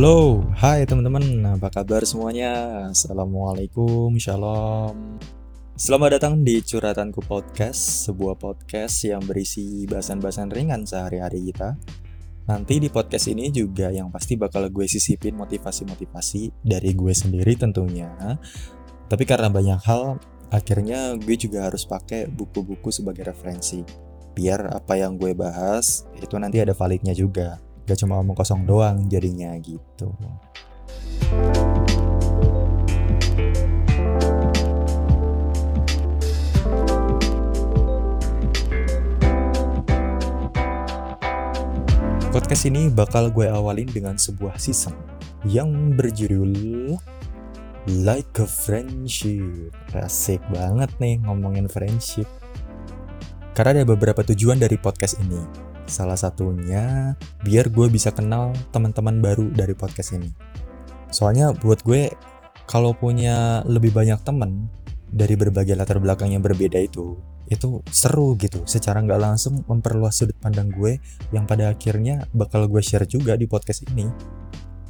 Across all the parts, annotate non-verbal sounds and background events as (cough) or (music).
Halo, hai teman-teman, apa kabar semuanya? Assalamualaikum, shalom. Selamat datang di Curhatanku Podcast, sebuah podcast yang berisi bahasan-bahasan ringan sehari-hari kita. Nanti di podcast ini juga yang pasti bakal gue sisipin motivasi-motivasi dari gue sendiri tentunya. Tapi karena banyak hal, akhirnya gue juga harus pakai buku-buku sebagai referensi. Biar apa yang gue bahas itu nanti ada validnya juga gak cuma omong kosong doang jadinya gitu Podcast ini bakal gue awalin dengan sebuah season yang berjudul Like a Friendship. Asik banget nih ngomongin friendship. Karena ada beberapa tujuan dari podcast ini. Salah satunya biar gue bisa kenal teman-teman baru dari podcast ini. Soalnya buat gue kalau punya lebih banyak teman dari berbagai latar belakang yang berbeda itu, itu seru gitu. Secara nggak langsung memperluas sudut pandang gue yang pada akhirnya bakal gue share juga di podcast ini.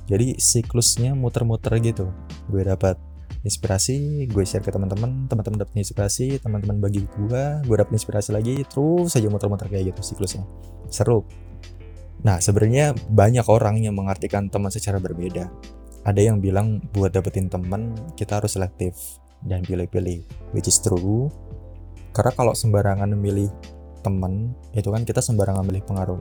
Jadi siklusnya muter-muter gitu. Gue dapat inspirasi gue share ke teman-teman teman-teman dapat inspirasi teman-teman bagi gue gue dapat inspirasi lagi terus saja muter-muter kayak gitu siklusnya. Seru. Nah sebenarnya banyak orang yang mengartikan teman secara berbeda. Ada yang bilang buat dapetin teman kita harus selektif dan pilih-pilih which is true. Karena kalau sembarangan memilih teman itu kan kita sembarangan memilih pengaruh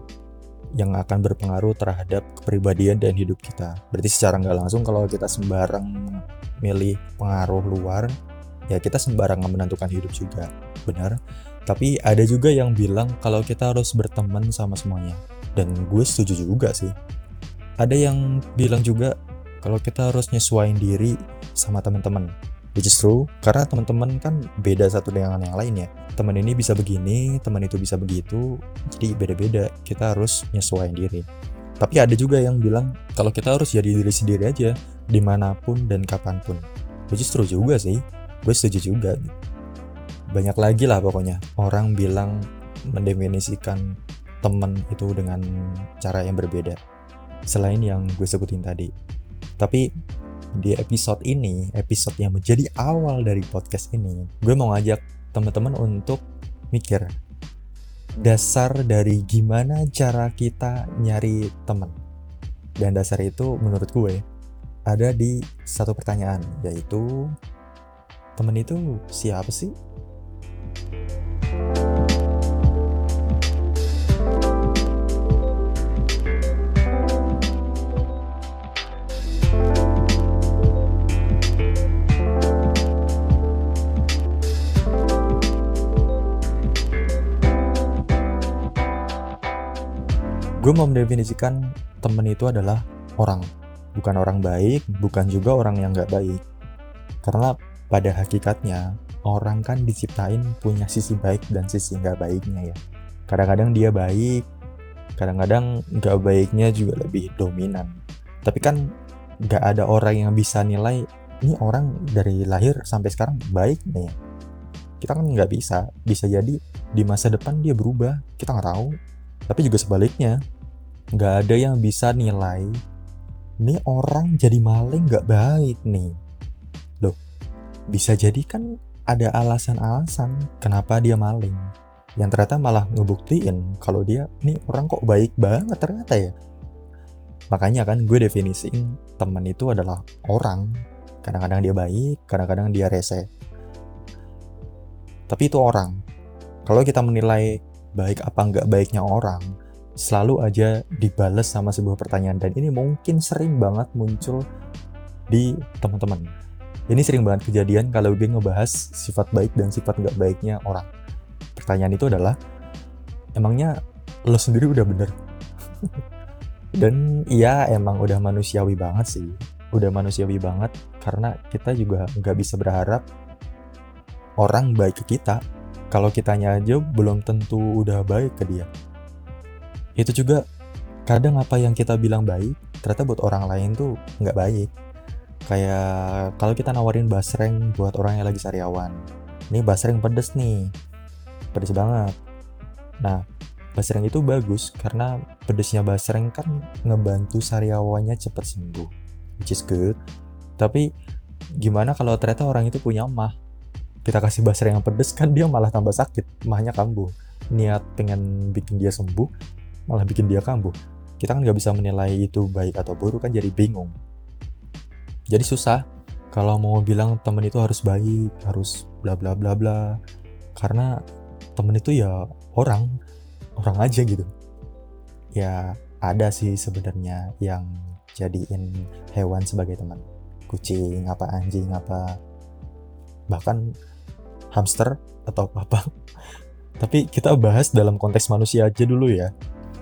yang akan berpengaruh terhadap kepribadian dan hidup kita. Berarti secara nggak langsung kalau kita sembarang milih pengaruh luar, ya kita sembarangan menentukan hidup juga. Benar. Tapi ada juga yang bilang kalau kita harus berteman sama semuanya. Dan gue setuju juga sih. Ada yang bilang juga kalau kita harus nyesuaiin diri sama teman-teman which is true. Karena teman-teman kan beda satu dengan yang lain ya. Teman ini bisa begini teman itu bisa begitu. Jadi beda-beda. Kita harus nyesuaiin diri. Tapi ada juga yang bilang kalau kita harus jadi diri sendiri aja di mana pun dan kapan pun. Which is true juga sih. Gue setuju juga. Banyak lagi lah pokoknya. Orang bilang mendefinisikan teman itu dengan cara yang berbeda. Selain yang gue sebutin tadi. Tapi di episode ini, episode yang menjadi awal dari podcast ini, gue mau ngajak teman-teman untuk mikir dasar dari gimana cara kita nyari teman. Dan dasar itu menurut gue ada di satu pertanyaan, yaitu teman itu siapa sih? Gue mau mendefinisikan temen itu adalah orang. Bukan orang baik bukan juga orang yang gak baik. Karena pada hakikatnya orang kan diciptain punya sisi baik dan sisi gak baiknya ya. Kadang-kadang dia baik kadang-kadang gak baiknya juga lebih dominan. Tapi kan gak ada orang yang bisa nilai ini orang dari lahir sampai sekarang baik nih. Kita kan nggak bisa. Bisa jadi di masa depan dia berubah kita nggak tahu. Tapi juga sebaliknya, nggak ada yang bisa nilai ini orang jadi maling nggak baik nih. Loh, bisa jadi kan ada alasan-alasan kenapa dia maling. Yang ternyata malah ngebuktiin kalau dia nih orang kok baik banget ternyata ya. Makanya kan gue definisiin teman itu adalah orang. Kadang-kadang dia baik, kadang-kadang dia rese. Tapi itu orang. Kalau kita menilai baik apa nggak baiknya orang selalu aja dibales sama sebuah pertanyaan. Dan ini mungkin sering banget muncul di teman-teman. Ini sering banget kejadian kalau gue ngebahas sifat baik dan sifat nggak baiknya orang. Pertanyaan itu adalah emangnya lo sendiri udah bener? (laughs) Dan iya emang udah manusiawi banget sih. Udah manusiawi banget karena kita juga nggak bisa berharap orang baik ke kita. Kalau kitanya aja belum tentu udah baik ke dia. Itu juga kadang apa yang kita bilang baik, ternyata buat orang lain tuh nggak baik. Kayak kalau kita nawarin basreng buat orang yang lagi sariawan. Ini basreng pedes nih. Pedes banget. Nah, basreng itu bagus karena pedesnya basreng kan ngebantu sariawannya cepat sembuh which is good tapi gimana kalau ternyata orang itu punya mah kita kasih basreng yang pedes kan dia malah tambah sakit mahnya kambuh niat pengen bikin dia sembuh malah bikin dia kambuh. Kita kan nggak bisa menilai itu baik atau buruk kan jadi bingung. Jadi susah kalau mau bilang temen itu harus baik harus bla bla bla bla. Karena temen itu ya orang orang aja gitu. Ya ada sih sebenarnya yang jadiin hewan sebagai teman. Kucing apa anjing apa. Bahkan hamster atau apa. (laughs) Tapi kita bahas dalam konteks manusia aja dulu ya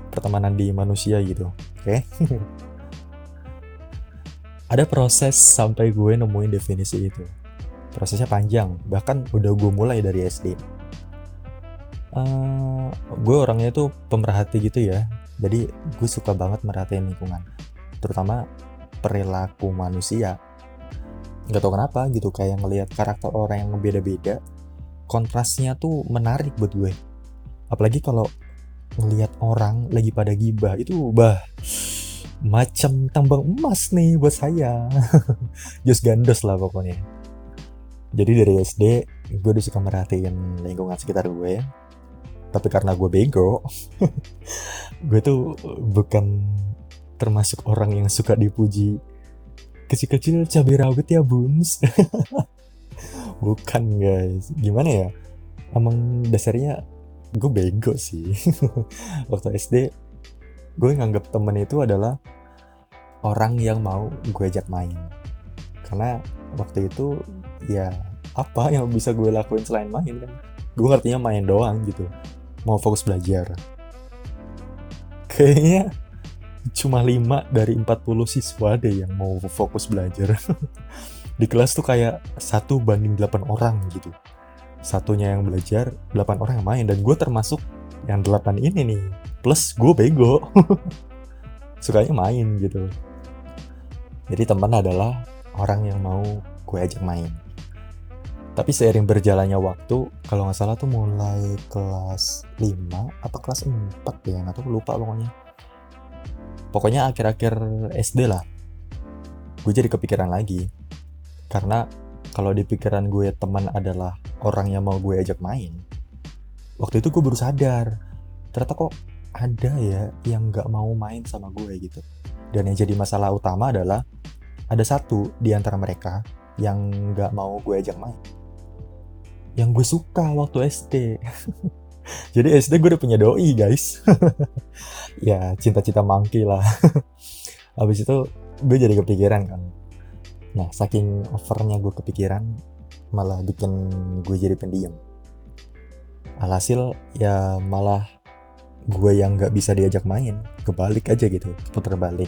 pertemanan di manusia gitu. Oke? Okay? (laughs) ada proses sampai gue nemuin definisi itu. Prosesnya panjang bahkan udah gue mulai dari SD uh, gue orangnya tuh pemerhati gitu ya. Jadi gue suka banget merhatiin lingkungan. Terutama perilaku manusia. Nggak tau kenapa gitu kayak ngelihat karakter orang yang beda-beda kontrasnya tuh menarik buat gue. Apalagi kalau ngelihat orang lagi pada gibah itu bah macam tambang emas nih buat saya. (laughs) Just gandos lah pokoknya. Jadi dari SD gue udah suka merhatiin lingkungan sekitar gue tapi karena gue bego (laughs) gue tuh bukan termasuk orang yang suka dipuji. Kecil-kecil cabai rawit ya buns. (laughs) Bukan guys. Gimana ya? Emang dasarnya gue bego sih. (laughs) Waktu SD gue nganggap temen itu adalah orang yang mau gue ajak main. Karena waktu itu ya apa yang bisa gue lakuin selain main kan? Gue ngertinya main doang gitu. Mau fokus belajar. Kayaknya cuma 5 dari 40 siswa deh yang mau fokus belajar. (laughs) Di kelas tuh kayak satu banding 8 orang gitu satunya yang belajar 8 orang yang main dan gue termasuk yang 8 ini nih. Plus gue bego. (laughs) Sukanya main gitu. Jadi teman adalah orang yang mau gue ajak main. Tapi seiring berjalannya waktu kalau nggak salah tuh mulai kelas 5 apa kelas 4 ya atau lupa pokoknya. Pokoknya akhir-akhir SD lah. Gue jadi kepikiran lagi. Karena kalau di pikiran gue teman adalah orang yang mau gue ajak main waktu itu gue baru sadar ternyata kok ada ya yang nggak mau main sama gue gitu dan yang jadi masalah utama adalah ada satu di antara mereka yang nggak mau gue ajak main yang gue suka waktu SD. (laughs) Jadi SD gue udah punya doi guys. (laughs) ya cinta-cinta mangki lah. (laughs) Habis itu gue jadi kepikiran kan. Nah saking overnya gue kepikiran malah bikin gue jadi pendiam. Alhasil ya malah gue yang nggak bisa diajak main. Kebalik aja gitu putar balik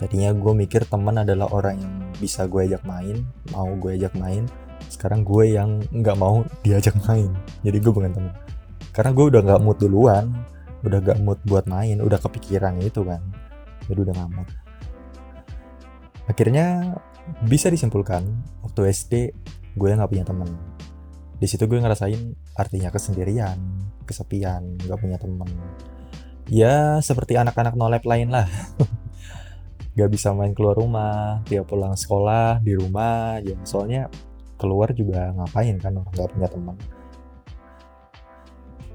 tadinya gue mikir teman adalah orang yang bisa gue ajak main mau gue ajak main. Sekarang gue yang nggak mau diajak main. Jadi gue bukan temen. Karena gue udah nggak mood duluan udah gak mood buat main udah kepikiran itu kan. Jadi udah nggak mood. Akhirnya bisa disimpulkan waktu SD gue nggak punya temen. Di situ gue ngerasain artinya kesendirian kesepian nggak punya temen. Ya seperti anak-anak nolep lain lah. (laughs) Gak bisa main keluar rumah dia pulang sekolah di rumah ya. Soalnya keluar juga ngapain kan orang gak punya teman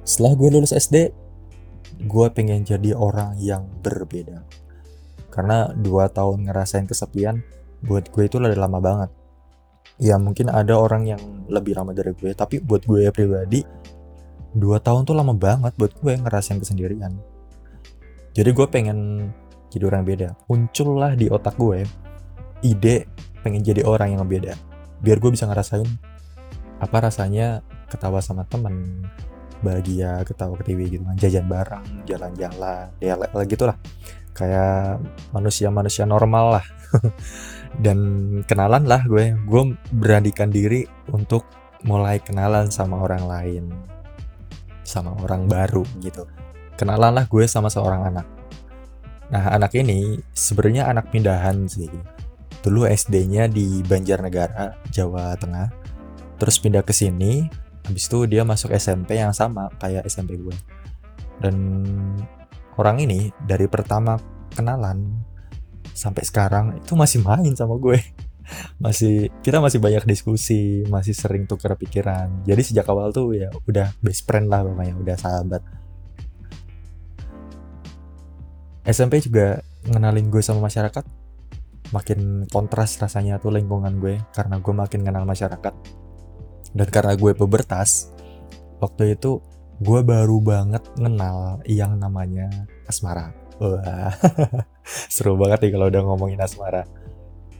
setelah gue lulus SD gue pengen jadi orang yang berbeda. Karena dua tahun ngerasain kesepian buat gue itu udah lama banget ya mungkin ada orang yang lebih lama dari gue tapi buat gue pribadi dua tahun tuh lama banget buat gue ngerasain kesendirian. Jadi gue pengen jadi orang beda. Muncullah di otak gue ide pengen jadi orang yang beda. Biar gue bisa ngerasain apa rasanya ketawa sama temen bahagia ketawa ke TV gitu kan jajan bareng jalan-jalan ya gitu lah kayak manusia-manusia normal lah. (laughs) Dan kenalan lah gue. Gue beranikan diri untuk mulai kenalan sama orang lain. Sama orang baru gitu. Kenalan lah gue sama seorang anak. Nah anak ini sebenarnya anak pindahan sih. Dulu SD-nya di Banjarnegara, Jawa Tengah. Terus pindah ke sini, habis itu dia masuk SMP yang sama kayak SMP gue. dan orang ini dari pertama kenalan sampai sekarang itu masih main sama gue. (laughs) Masih kita masih banyak diskusi masih sering tukar pikiran. Jadi sejak awal tuh ya udah best friend lah pokoknya udah sahabat. SMP juga ngenalin gue sama masyarakat. Makin kontras rasanya tuh lingkungan gue karena gue makin kenal masyarakat. Dan karena gue pubertas waktu itu gue baru banget kenal yang namanya asmara. Wah (laughs) seru banget nih kalau udah ngomongin asmara.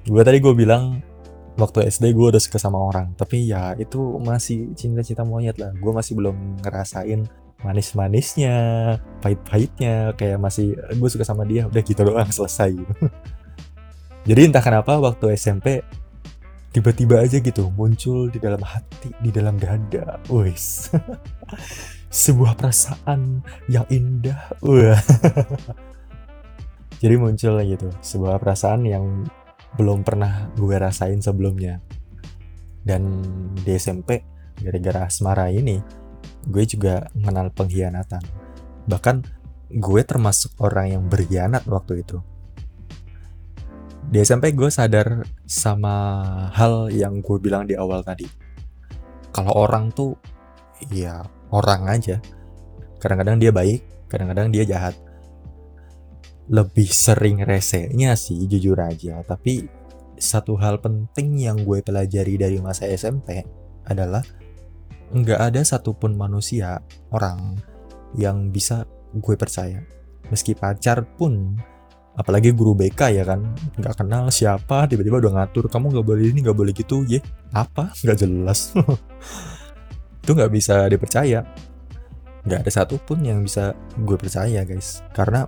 Gue tadi gue bilang waktu SD gue udah suka sama orang. Tapi ya itu masih cinta-cinta monyet lah. Gue masih belum ngerasain manis-manisnya pahit-pahitnya. Kayak masih gue suka sama dia. Udah gitu doang selesai. (laughs) Jadi entah kenapa waktu SMP tiba-tiba aja gitu muncul di dalam hati di dalam dada. Wes (laughs) sebuah perasaan yang indah. Wah. (laughs) Jadi muncul gitu sebuah perasaan yang belum pernah gue rasain sebelumnya. Dan di SMP gara-gara asmara ini gue juga mengenal pengkhianatan. Bahkan gue termasuk orang yang berkhianat waktu itu. Di SMP gue sadar sama hal yang gue bilang di awal tadi. Kalau orang tuh ya orang aja. Kadang-kadang dia baik kadang-kadang dia jahat. Lebih sering resenya sih jujur aja. Tapi satu hal penting yang gue pelajari dari masa SMP adalah nggak ada satupun manusia orang yang bisa gue percaya. Meski pacar pun apalagi guru BK ya kan nggak kenal siapa tiba-tiba udah ngatur kamu nggak boleh ini nggak boleh gitu ya apa? Nggak jelas (laughs) itu nggak bisa dipercaya nggak ada satupun yang bisa gue percaya guys karena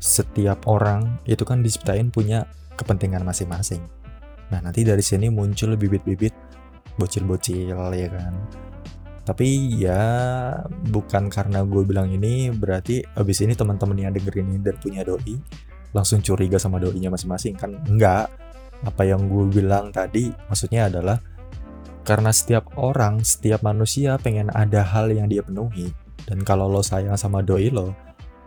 setiap orang itu kan diciptain punya kepentingan masing-masing. Nah, nanti dari sini muncul bibit-bibit bocil-bocil ya kan. Tapi ya bukan karena gue bilang ini berarti abis ini teman-teman yang dengerin ini dan punya doi langsung curiga sama doinya masing-masing kan enggak. Apa yang gue bilang tadi maksudnya adalah karena setiap orang, setiap manusia pengen ada hal yang dia penuhi. Dan kalau lo sayang sama doi lo,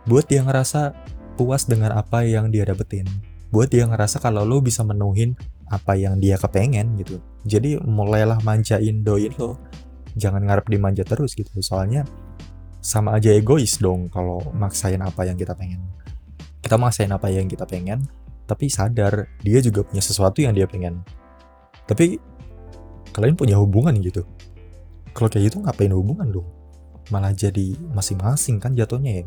buat dia ngerasa puas dengan apa yang dia dapetin. Buat dia ngerasa kalau lo bisa menuhin apa yang dia kepengen gitu. Jadi mulailah manjain doin lo. Jangan ngarep dimanja terus gitu. Soalnya sama aja egois dong kalau maksain apa yang kita pengen. Kita maksain apa yang kita pengen tapi sadar dia juga punya sesuatu yang dia pengen. Tapi kalian punya hubungan gitu kalau kayak gitu ngapain hubungan dong malah jadi masing-masing kan jatuhnya ya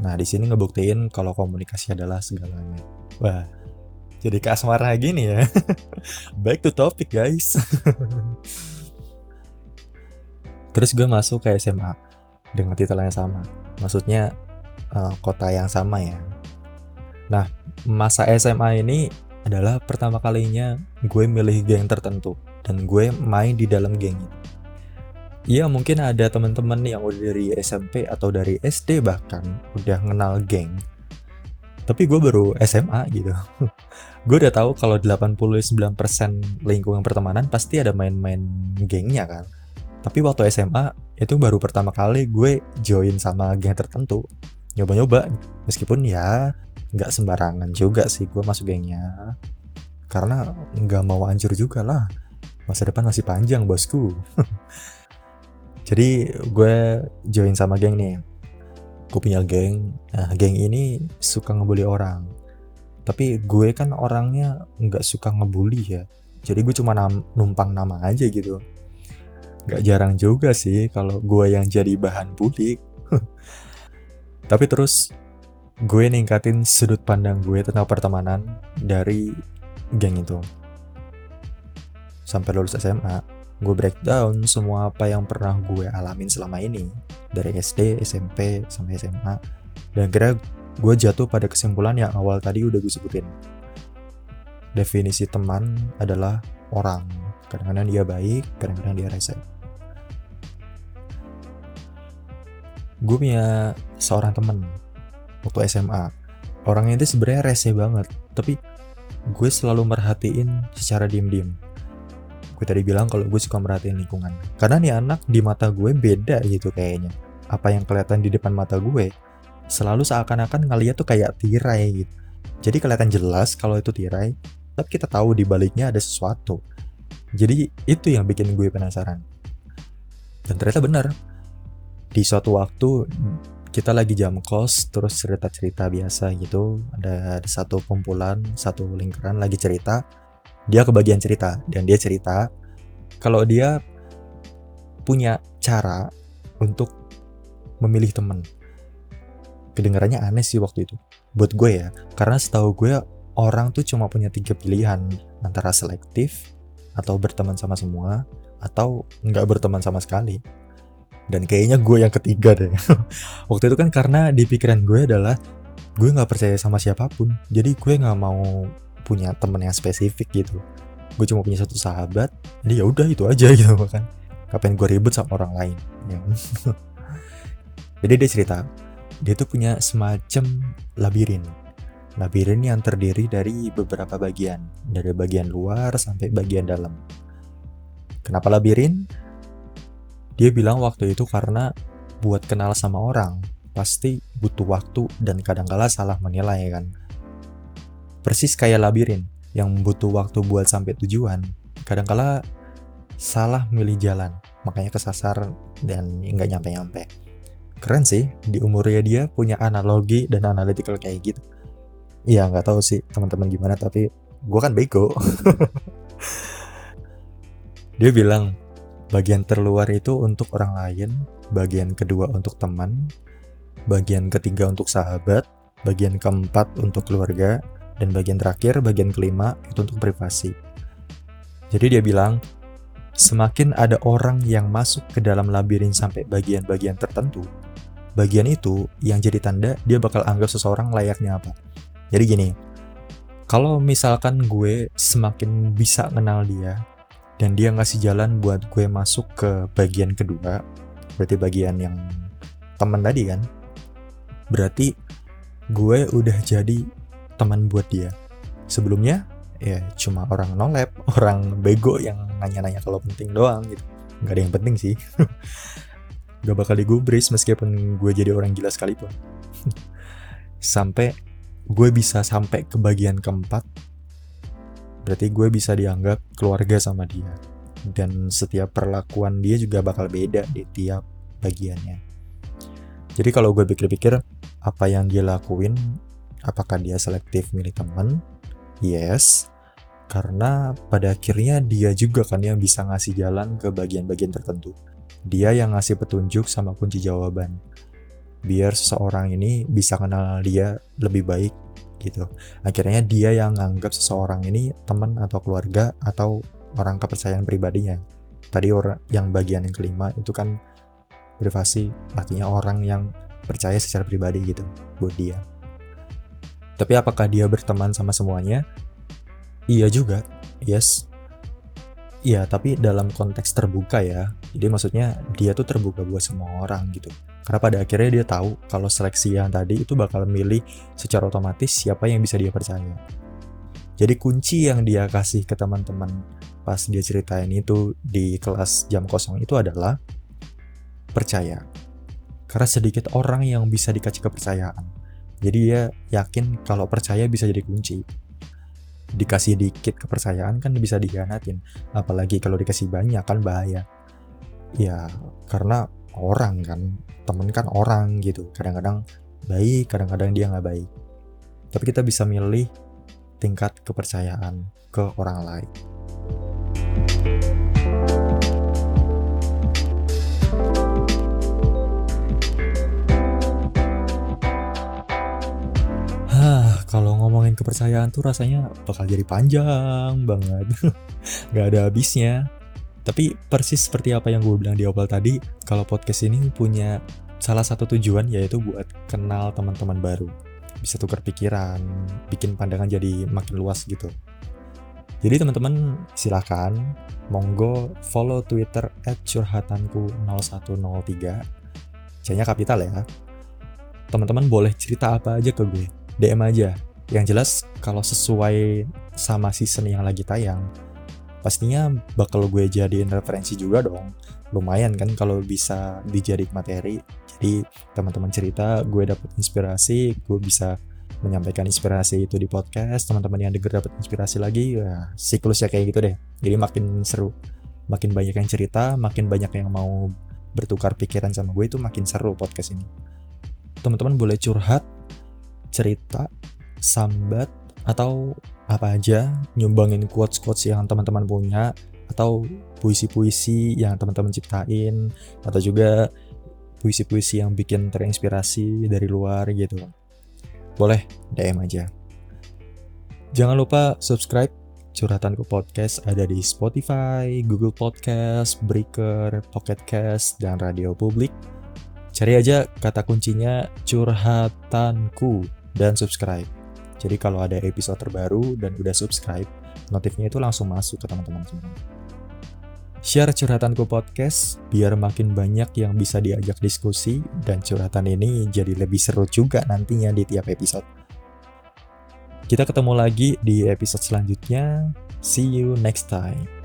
Nah, di sini ngebuktiin kalau komunikasi adalah segalanya. Wah, jadi ke asmara gini ya. (laughs) Back to topic, guys. (laughs) Terus gue masuk ke SMA dengan titel yang sama. Maksudnya uh, kota yang sama ya. Nah, masa SMA ini adalah pertama kalinya gue milih geng tertentu dan gue main di dalam geng itu. Iya mungkin ada teman-teman yang udah dari SMP atau dari SD bahkan udah kenal geng. Tapi gue baru SMA gitu. (laughs) gue udah tahu kalau 89% lingkungan pertemanan pasti ada main-main gengnya kan. Tapi waktu SMA itu baru pertama kali gue join sama geng tertentu. Nyoba-nyoba meskipun ya nggak sembarangan juga sih gue masuk gengnya. Karena nggak mau hancur juga lah. Masa depan masih panjang bosku. (laughs) jadi gue join sama geng nih gue punya geng nah geng ini suka ngebully orang tapi gue kan orangnya nggak suka ngebully ya jadi gue cuma nam numpang nama aja gitu nggak jarang juga sih kalau gue yang jadi bahan bully (laughs) tapi terus gue ningkatin sudut pandang gue tentang pertemanan dari geng itu. Sampai lulus SMA gue breakdown semua apa yang pernah gue alamin selama ini dari SD, SMP, sampai SMA dan kira gue jatuh pada kesimpulan yang awal tadi udah gue sebutin. Definisi teman adalah orang. Kadang-kadang dia baik, kadang-kadang dia rese gue punya seorang temen waktu SMA orangnya itu sebenarnya rese banget tapi gue selalu merhatiin secara diem-diem gue tadi bilang kalau gue suka merhatiin lingkungan karena nih anak di mata gue beda gitu kayaknya apa yang kelihatan di depan mata gue selalu seakan-akan ngeliat tuh kayak tirai gitu. Jadi kelihatan jelas kalau itu tirai, tapi kita tahu di baliknya ada sesuatu. Jadi itu yang bikin gue penasaran. Dan ternyata benar. Di suatu waktu kita lagi jam kos terus cerita-cerita biasa gitu. Ada, satu kumpulan, satu lingkaran lagi cerita. Dia kebagian cerita dan dia cerita kalau dia punya cara untuk memilih temen kedengarannya aneh sih waktu itu buat gue ya karena setahu gue orang tuh cuma punya tiga pilihan antara selektif atau berteman sama semua atau nggak berteman sama sekali dan kayaknya gue yang ketiga deh (laughs) waktu itu kan karena di pikiran gue adalah gue nggak percaya sama siapa pun jadi gue nggak mau punya temen yang spesifik gitu gue cuma punya satu sahabat jadi ya udah itu aja (laughs) gitu kan kapan gue ribut sama orang lain ya. (laughs) jadi dia cerita dia tuh punya semacam labirin. Labirin yang terdiri dari beberapa bagian, dari bagian luar sampai bagian dalam. Kenapa labirin? Dia bilang waktu itu karena buat kenal sama orang, pasti butuh waktu dan kadangkala salah menilai kan. Persis kayak labirin yang butuh waktu buat sampai tujuan, kadangkala salah milih jalan, makanya kesasar dan nggak nyampe-nyampe. Keren sih di umurnya dia punya analogi dan analytical kayak gitu. Iya nggak tahu sih teman-teman gimana tapi gue kan bego. (laughs) Dia bilang bagian terluar itu untuk orang lain bagian kedua untuk teman bagian ketiga untuk sahabat bagian keempat untuk keluarga dan bagian terakhir bagian kelima itu untuk privasi jadi dia bilang semakin ada orang yang masuk ke dalam labirin sampai bagian-bagian tertentu bagian itu yang jadi tanda dia bakal anggap seseorang layaknya apa. Jadi gini, kalau misalkan gue semakin bisa kenal dia dan dia ngasih jalan buat gue masuk ke bagian kedua, berarti bagian yang teman tadi kan, berarti gue udah jadi teman buat dia. Sebelumnya ya cuma orang nolep, (laughs) orang bego yang nanya-nanya kalau penting doang gitu. Gak ada yang penting sih. (laughs) gak bakal digubris meskipun gue jadi orang gila sekalipun (laughs) sampai gue bisa sampai ke bagian keempat berarti gue bisa dianggap keluarga sama dia. Dan setiap perlakuan dia juga bakal beda di tiap bagiannya. Jadi kalau gue pikir-pikir apa yang dia lakuin apakah dia selektif milih teman yes. Karena pada akhirnya dia juga kan yang bisa ngasih jalan ke bagian-bagian tertentu. Dia yang ngasih petunjuk sama kunci jawaban. Biar seseorang ini bisa kenal dia lebih baik gitu. Akhirnya dia yang nganggap seseorang ini teman atau keluarga atau orang kepercayaan pribadinya. Tadi orang yang bagian yang kelima itu kan privasi, artinya orang yang percaya secara pribadi gitu buat dia. Tapi apakah dia berteman sama semuanya? Iya juga, yes. Iya, tapi dalam konteks terbuka ya. Jadi maksudnya dia tuh terbuka buat semua orang gitu. Karena pada akhirnya dia tahu kalau seleksi yang tadi itu bakal milih secara otomatis siapa yang bisa dia percaya. Jadi kunci yang dia kasih ke teman-teman pas dia ceritain itu di kelas jam kosong itu adalah percaya. Karena sedikit orang yang bisa dikasih kepercayaan. Jadi dia yakin kalau percaya bisa jadi kunci dikasih dikit kepercayaan kan bisa dikhianatin apalagi kalau dikasih banyak kan bahaya. Ya karena orang kan temen kan orang gitu. Kadang-kadang baik kadang-kadang dia nggak baik. Tapi kita bisa milih tingkat kepercayaan ke orang lain kalau ngomongin kepercayaan tuh rasanya bakal jadi panjang banget. (laughs) Gak ada habisnya. Tapi persis seperti apa yang gue bilang di awal tadi, kalau podcast ini punya salah satu tujuan yaitu buat kenal teman-teman baru. Bisa tukar pikiran, bikin pandangan jadi makin luas gitu. Jadi teman-teman silahkan monggo follow Twitter @curhatanku0103. C-nya kapital ya. Teman-teman boleh cerita apa aja ke gue DM aja. Yang jelas kalau sesuai sama season yang lagi tayang, pastinya bakal gue jadiin referensi juga dong. Lumayan kan kalau bisa dijadikan materi. Jadi teman-teman cerita gue dapet inspirasi gue bisa menyampaikan inspirasi itu di podcast. Teman-teman yang denger dapat inspirasi lagi ya siklusnya kayak gitu deh. Jadi makin seru. Makin banyak yang cerita makin banyak yang mau bertukar pikiran sama gue itu makin seru podcast ini. Teman-teman boleh curhat cerita sambat atau apa aja nyumbangin quotes-quotes yang teman-teman punya atau puisi-puisi yang teman-teman ciptain atau juga puisi-puisi yang bikin terinspirasi dari luar gitu. Boleh DM aja. Jangan lupa subscribe curhatanku podcast ada di Spotify, Google Podcast, Breaker, Pocket Cast, dan Radio Publik. Cari aja kata kuncinya curhatanku dan subscribe. Jadi kalau ada episode terbaru dan udah subscribe, notifnya itu langsung masuk ke teman-teman semua. Share curhatanku podcast biar makin banyak yang bisa diajak diskusi dan curhatan ini jadi lebih seru juga nantinya di tiap episode. Kita ketemu lagi di episode selanjutnya. See you next time.